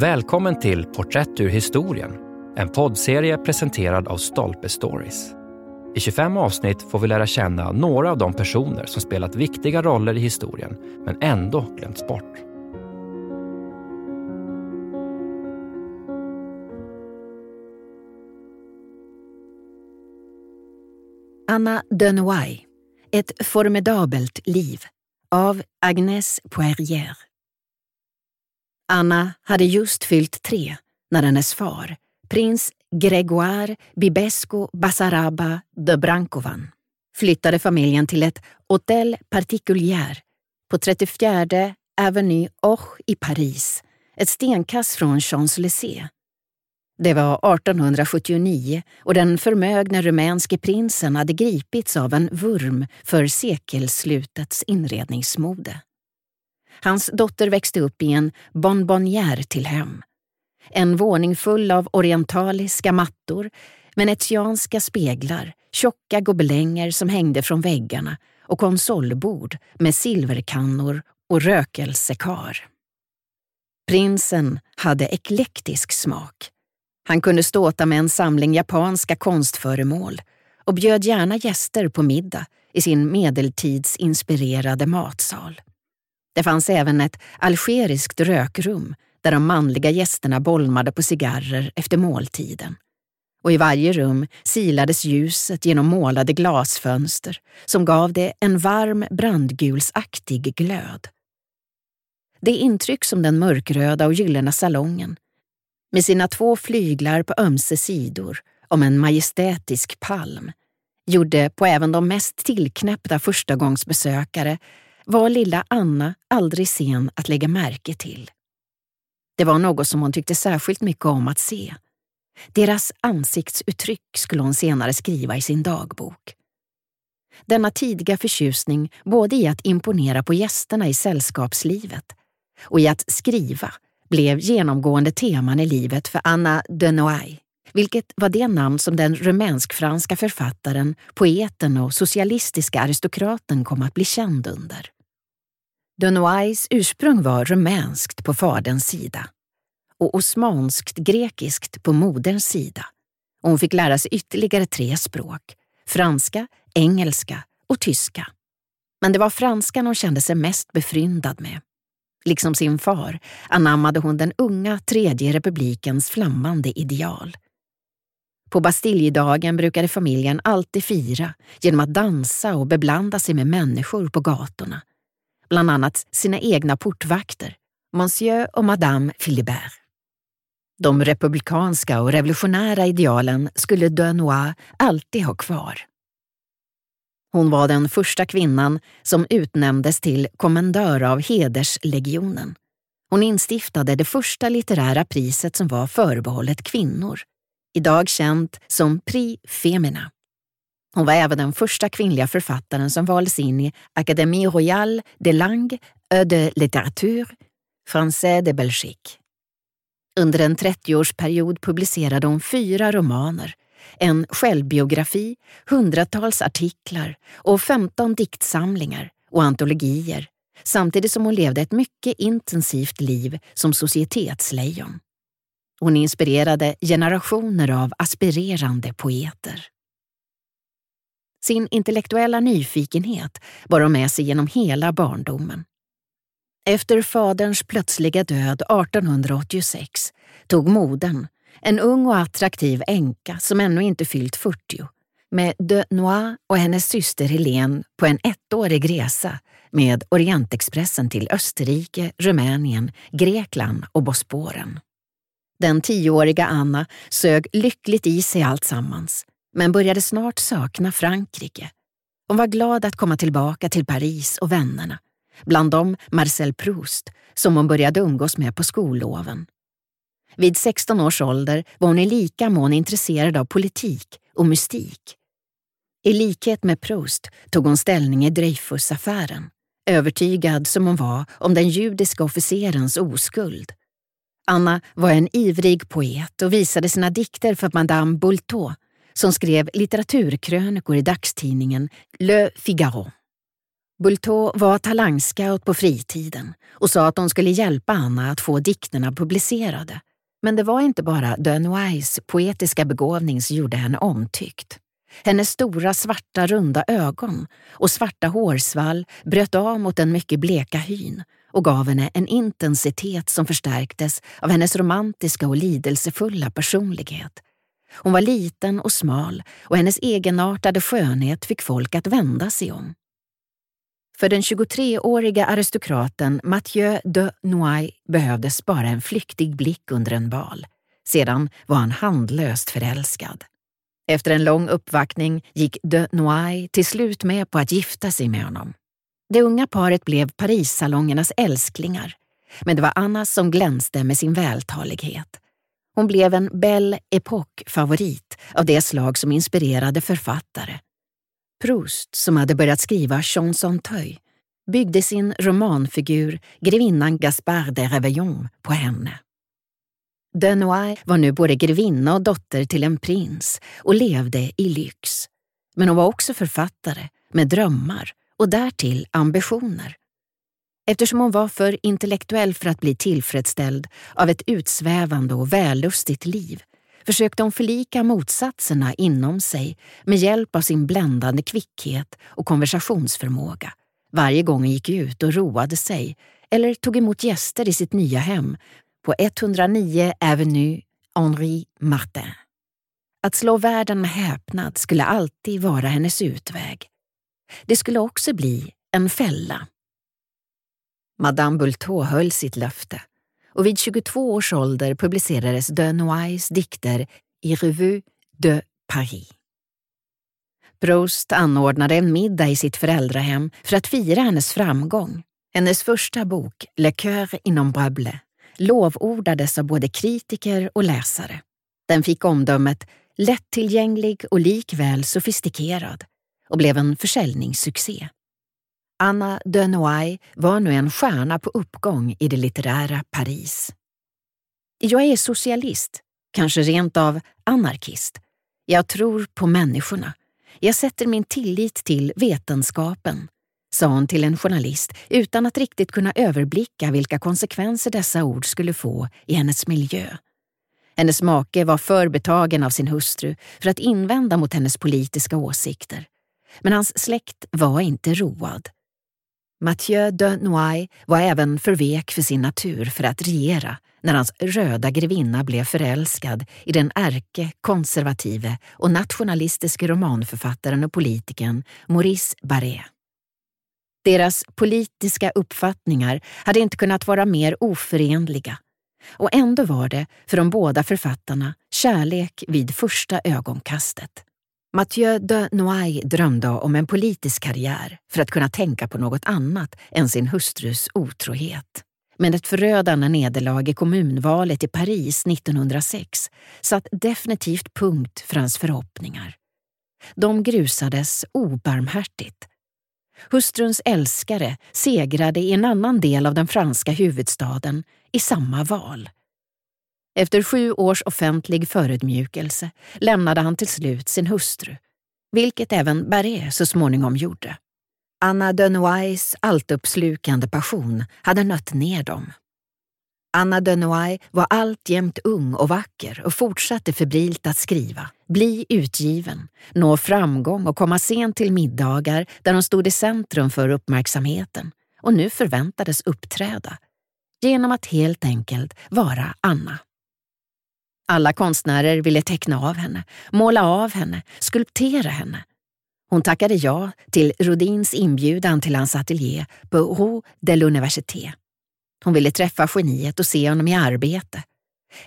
Välkommen till Porträtt ur historien, en poddserie presenterad av Stolpe Stories. I 25 avsnitt får vi lära känna några av de personer som spelat viktiga roller i historien, men ändå glömts bort. Anna de Ett formidabelt liv av Agnès Poirier. Anna hade just fyllt tre när hennes far, prins Gregoire Bibesco Basaraba de Brancovan, flyttade familjen till ett Hôtel Particulier på 34 Avenue Hoche i Paris, ett stenkast från Champs-Élysées. Det var 1879 och den förmögne rumänske prinsen hade gripits av en vurm för sekelslutets inredningsmode. Hans dotter växte upp i en bonbonnière till hem. En våning full av orientaliska mattor, venetianska speglar, tjocka gobelänger som hängde från väggarna och konsolbord med silverkannor och rökelsekar. Prinsen hade eklektisk smak. Han kunde ståta med en samling japanska konstföremål och bjöd gärna gäster på middag i sin medeltidsinspirerade matsal. Det fanns även ett algeriskt rökrum där de manliga gästerna bolmade på cigarrer efter måltiden. Och i varje rum silades ljuset genom målade glasfönster som gav det en varm brandgulsaktig glöd. Det intryck som den mörkröda och gyllene salongen med sina två flyglar på ömse sidor om en majestätisk palm gjorde på även de mest tillknäppta förstagångsbesökare var lilla Anna aldrig sen att lägga märke till. Det var något som hon tyckte särskilt mycket om att se. Deras ansiktsuttryck skulle hon senare skriva i sin dagbok. Denna tidiga förtjusning både i att imponera på gästerna i sällskapslivet och i att skriva blev genomgående teman i livet för Anna de Noailles, vilket var det namn som den rumänsk-franska författaren, poeten och socialistiska aristokraten kom att bli känd under. De ursprung var rumänskt på faderns sida och osmanskt-grekiskt på moderns sida. Och hon fick lära sig ytterligare tre språk, franska, engelska och tyska. Men det var franskan hon kände sig mest befryndad med. Liksom sin far anammade hon den unga Tredje republikens flammande ideal. På Bastiljedagen brukade familjen alltid fira genom att dansa och beblanda sig med människor på gatorna. Bland annat sina egna portvakter, Monsieur och Madame Philibert. De republikanska och revolutionära idealen skulle Denois alltid ha kvar. Hon var den första kvinnan som utnämndes till kommendör av Hederslegionen. Hon instiftade det första litterära priset som var förbehållet kvinnor, idag känt som Prix Femina. Hon var även den första kvinnliga författaren som valdes in i Académie Royale des Langues et de Littérature, Français de Belgique. Under en 30-årsperiod publicerade hon fyra romaner, en självbiografi, hundratals artiklar och 15 diktsamlingar och antologier samtidigt som hon levde ett mycket intensivt liv som societetslejon. Hon inspirerade generationer av aspirerande poeter. Sin intellektuella nyfikenhet bar hon med sig genom hela barndomen. Efter faderns plötsliga död 1886 tog modern, en ung och attraktiv änka som ännu inte fyllt 40, med de Noir och hennes syster Helene på en ettårig resa med Orientexpressen till Österrike, Rumänien, Grekland och Bosporen. Den tioåriga Anna sög lyckligt i sig alltsammans, men började snart sakna Frankrike. Hon var glad att komma tillbaka till Paris och vännerna, bland dem Marcel Proust, som hon började umgås med på skolloven. Vid 16 års ålder var hon i lika mån intresserad av politik och mystik. I likhet med Proust tog hon ställning i Dreyfusaffären, övertygad som hon var om den judiska officerens oskuld. Anna var en ivrig poet och visade sina dikter för Madame Boultot som skrev litteraturkrönikor i dagstidningen Le Figaro. Bulteau var talangscout på fritiden och sa att de skulle hjälpa Anna att få dikterna publicerade. Men det var inte bara Denois poetiska begåvning som gjorde henne omtyckt. Hennes stora svarta runda ögon och svarta hårsvall bröt av mot den mycket bleka hyn och gav henne en intensitet som förstärktes av hennes romantiska och lidelsefulla personlighet. Hon var liten och smal och hennes egenartade skönhet fick folk att vända sig om. För den 23-åriga aristokraten Mathieu de Noailles behövdes bara en flyktig blick under en bal. Sedan var han handlöst förälskad. Efter en lång uppvaktning gick de Noailles till slut med på att gifta sig med honom. Det unga paret blev Parissalongernas älsklingar, men det var Anna som glänste med sin vältalighet. Hon blev en Belle Époque-favorit av det slag som inspirerade författare. Proust, som hade börjat skriva Chanson Teuil, byggde sin romanfigur grevinnan Gaspard de Réveillon på henne. De Noailles var nu både grevinna och dotter till en prins och levde i lyx. Men hon var också författare med drömmar och därtill ambitioner. Eftersom hon var för intellektuell för att bli tillfredsställd av ett utsvävande och vällustigt liv försökte hon förlika motsatserna inom sig med hjälp av sin bländande kvickhet och konversationsförmåga. Varje gång hon gick ut och roade sig eller tog emot gäster i sitt nya hem på 109 Avenue Henri Martin. Att slå världen med häpnad skulle alltid vara hennes utväg. Det skulle också bli en fälla. Madame Bultot höll sitt löfte och vid 22 års ålder publicerades de Noailles dikter i Revue de Paris. Proust anordnade en middag i sitt föräldrahem för att fira hennes framgång. Hennes första bok, Le Coeur innombrable, lovordades av både kritiker och läsare. Den fick omdömet lättillgänglig och likväl sofistikerad och blev en försäljningssuccé. Anna de Noailles var nu en stjärna på uppgång i det litterära Paris. Jag är socialist, kanske rent av anarkist. Jag tror på människorna. Jag sätter min tillit till vetenskapen, sa hon till en journalist utan att riktigt kunna överblicka vilka konsekvenser dessa ord skulle få i hennes miljö. Hennes make var för betagen av sin hustru för att invända mot hennes politiska åsikter. Men hans släkt var inte road. Mathieu de Noailles var även för vek för sin natur för att regera när hans röda grevinna blev förälskad i den ärke, konservative och nationalistiske romanförfattaren och politikern Maurice Barré. Deras politiska uppfattningar hade inte kunnat vara mer oförenliga och ändå var det för de båda författarna kärlek vid första ögonkastet. Mathieu de Noailles drömde om en politisk karriär för att kunna tänka på något annat än sin hustrus otrohet. Men ett förödande nederlag i kommunvalet i Paris 1906 satt definitivt punkt för hans förhoppningar. De grusades obarmhärtigt. Hustruns älskare segrade i en annan del av den franska huvudstaden i samma val. Efter sju års offentlig förödmjukelse lämnade han till slut sin hustru, vilket även Barré så småningom gjorde. Anna de alltuppslukande passion hade nött ner dem. Anna de var alltjämt ung och vacker och fortsatte febrilt att skriva, bli utgiven, nå framgång och komma sent till middagar där hon stod i centrum för uppmärksamheten och nu förväntades uppträda genom att helt enkelt vara Anna. Alla konstnärer ville teckna av henne, måla av henne, skulptera henne. Hon tackade ja till Rodins inbjudan till hans ateljé på Rue de l'Université. Hon ville träffa geniet och se honom i arbete.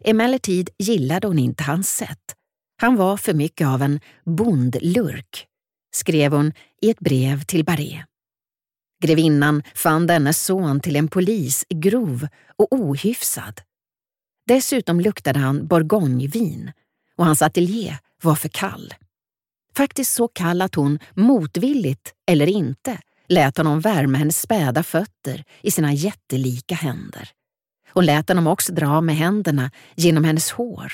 Emellertid gillade hon inte hans sätt. Han var för mycket av en bondlurk, skrev hon i ett brev till Barré. Grevinnan fann dennes son till en polis grov och ohyfsad. Dessutom luktade han bourgognevin och hans ateljé var för kall. Faktiskt så kall att hon, motvilligt eller inte, lät honom värma hennes späda fötter i sina jättelika händer. Hon lät honom också dra med händerna genom hennes hår.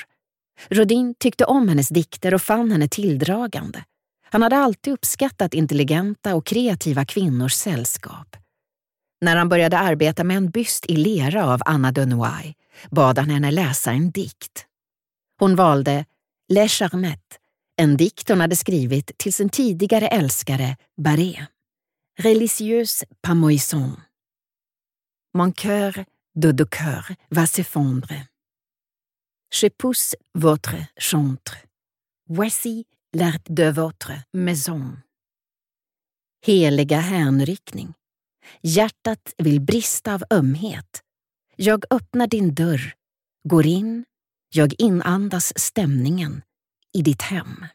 Rodin tyckte om hennes dikter och fann henne tilldragande. Han hade alltid uppskattat intelligenta och kreativa kvinnors sällskap. När han började arbeta med en byst i lera av Anna de Noailles bad han henne läsa en dikt. Hon valde Les Charmettes, en dikt hon hade skrivit till sin tidigare älskare Barré. Religieuse Pamoison. Mon cœur de deux cœurs va s'effondrer. Je pousse votre chantre. Voici l'art de votre maison. Heliga hänryckning. Hjärtat vill brista av ömhet. Jag öppnar din dörr, går in, jag inandas stämningen i ditt hem.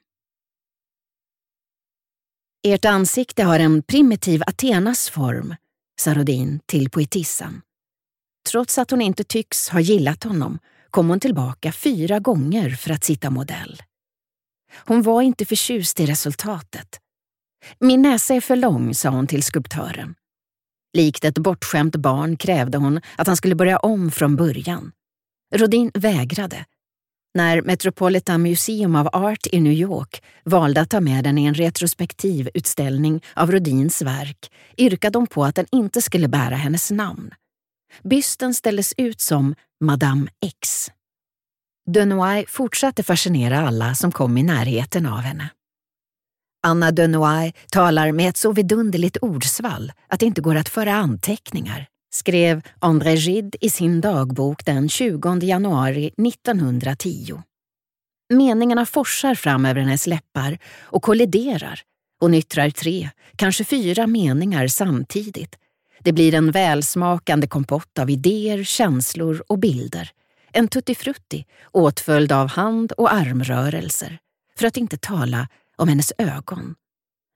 Ert ansikte har en primitiv Athenas form, sa Rodin till poetissan. Trots att hon inte tycks ha gillat honom kom hon tillbaka fyra gånger för att sitta modell. Hon var inte förtjust i resultatet. Min näsa är för lång, sa hon till skulptören. Likt ett bortskämt barn krävde hon att han skulle börja om från början. Rodin vägrade. När Metropolitan Museum of Art i New York valde att ta med den i en retrospektiv utställning av Rodins verk yrkade hon på att den inte skulle bära hennes namn. Bysten ställdes ut som Madame X. De fortsatte fascinera alla som kom i närheten av henne. Anna de Noailles talar med ett så vidunderligt ordsvall att det inte går att föra anteckningar, skrev André Gide i sin dagbok den 20 januari 1910. Meningarna forsar fram över hennes läppar och kolliderar. Hon yttrar tre, kanske fyra meningar samtidigt. Det blir en välsmakande kompott av idéer, känslor och bilder. En tuttifrutti åtföljd av hand och armrörelser. För att inte tala om hennes ögon.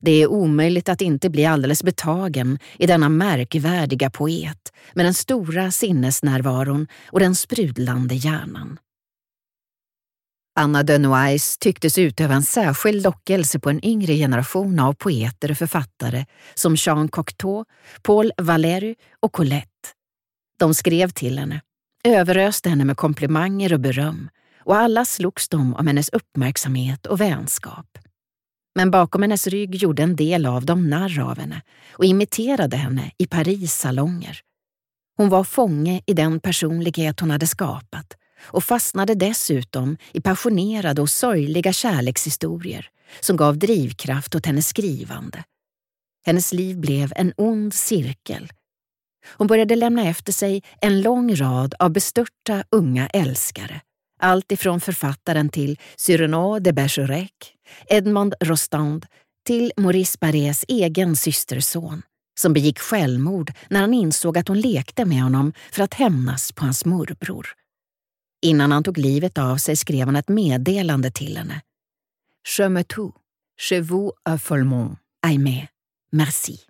Det är omöjligt att inte bli alldeles betagen i denna märkvärdiga poet med den stora sinnesnärvaron och den sprudlande hjärnan. Anna de Noailles tycktes utöva en särskild lockelse på en yngre generation av poeter och författare som Jean Cocteau, Paul Valéry och Colette. De skrev till henne, överöste henne med komplimanger och beröm och alla slogs de om hennes uppmärksamhet och vänskap. Men bakom hennes rygg gjorde en del av dem narr av henne och imiterade henne i Paris salonger. Hon var fånge i den personlighet hon hade skapat och fastnade dessutom i passionerade och sorgliga kärlekshistorier som gav drivkraft åt hennes skrivande. Hennes liv blev en ond cirkel. Hon började lämna efter sig en lång rad av bestörta unga älskare. Allt ifrån författaren till Cyrano de Bergerac, Edmond Rostand till Maurice Barrés egen systerson som begick självmord när han insåg att hon lekte med honom för att hämnas på hans morbror. Innan han tog livet av sig skrev han ett meddelande till henne. Je me tout, je vous folmont, aimé, merci.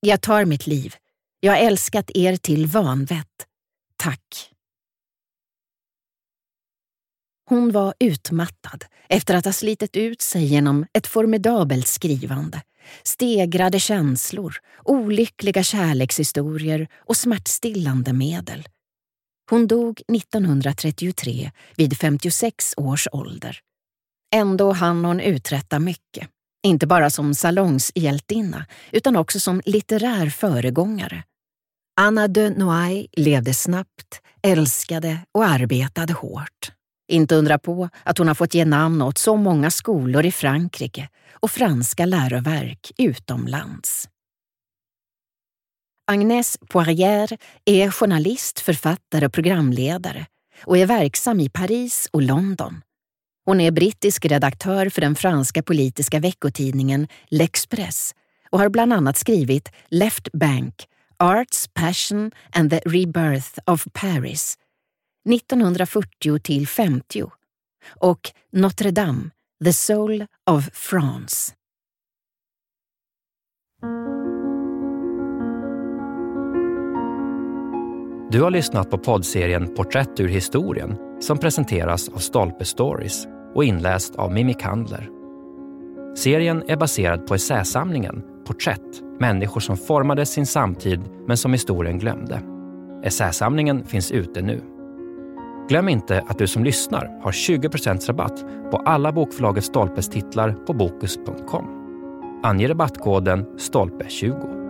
Jag tar mitt liv. Jag har älskat er till vanvett. Tack. Hon var utmattad efter att ha slitit ut sig genom ett formidabelt skrivande. Stegrade känslor, olyckliga kärlekshistorier och smärtstillande medel. Hon dog 1933 vid 56 års ålder. Ändå hann hon uträtta mycket. Inte bara som salongshjältinna utan också som litterär föregångare. Anna de Noailles levde snabbt, älskade och arbetade hårt. Inte undra på att hon har fått ge namn åt så många skolor i Frankrike och franska läroverk utomlands. Agnès Poirier är journalist, författare och programledare och är verksam i Paris och London. Hon är brittisk redaktör för den franska politiska veckotidningen L'Express och har bland annat skrivit Left Bank, Arts, Passion and the Rebirth of Paris 1940 till 50 och Notre Dame, The Soul of France. Du har lyssnat på poddserien Porträtt ur historien som presenteras av Stolpe Stories och inläst av Mimmi Kandler. Serien är baserad på essäsamlingen Porträtt, människor som formade sin samtid men som historien glömde. Essäsamlingen finns ute nu. Glöm inte att du som lyssnar har 20% rabatt på alla bokförlaget Stolpes titlar på Bokus.com. Ange rabattkoden STOLPE20.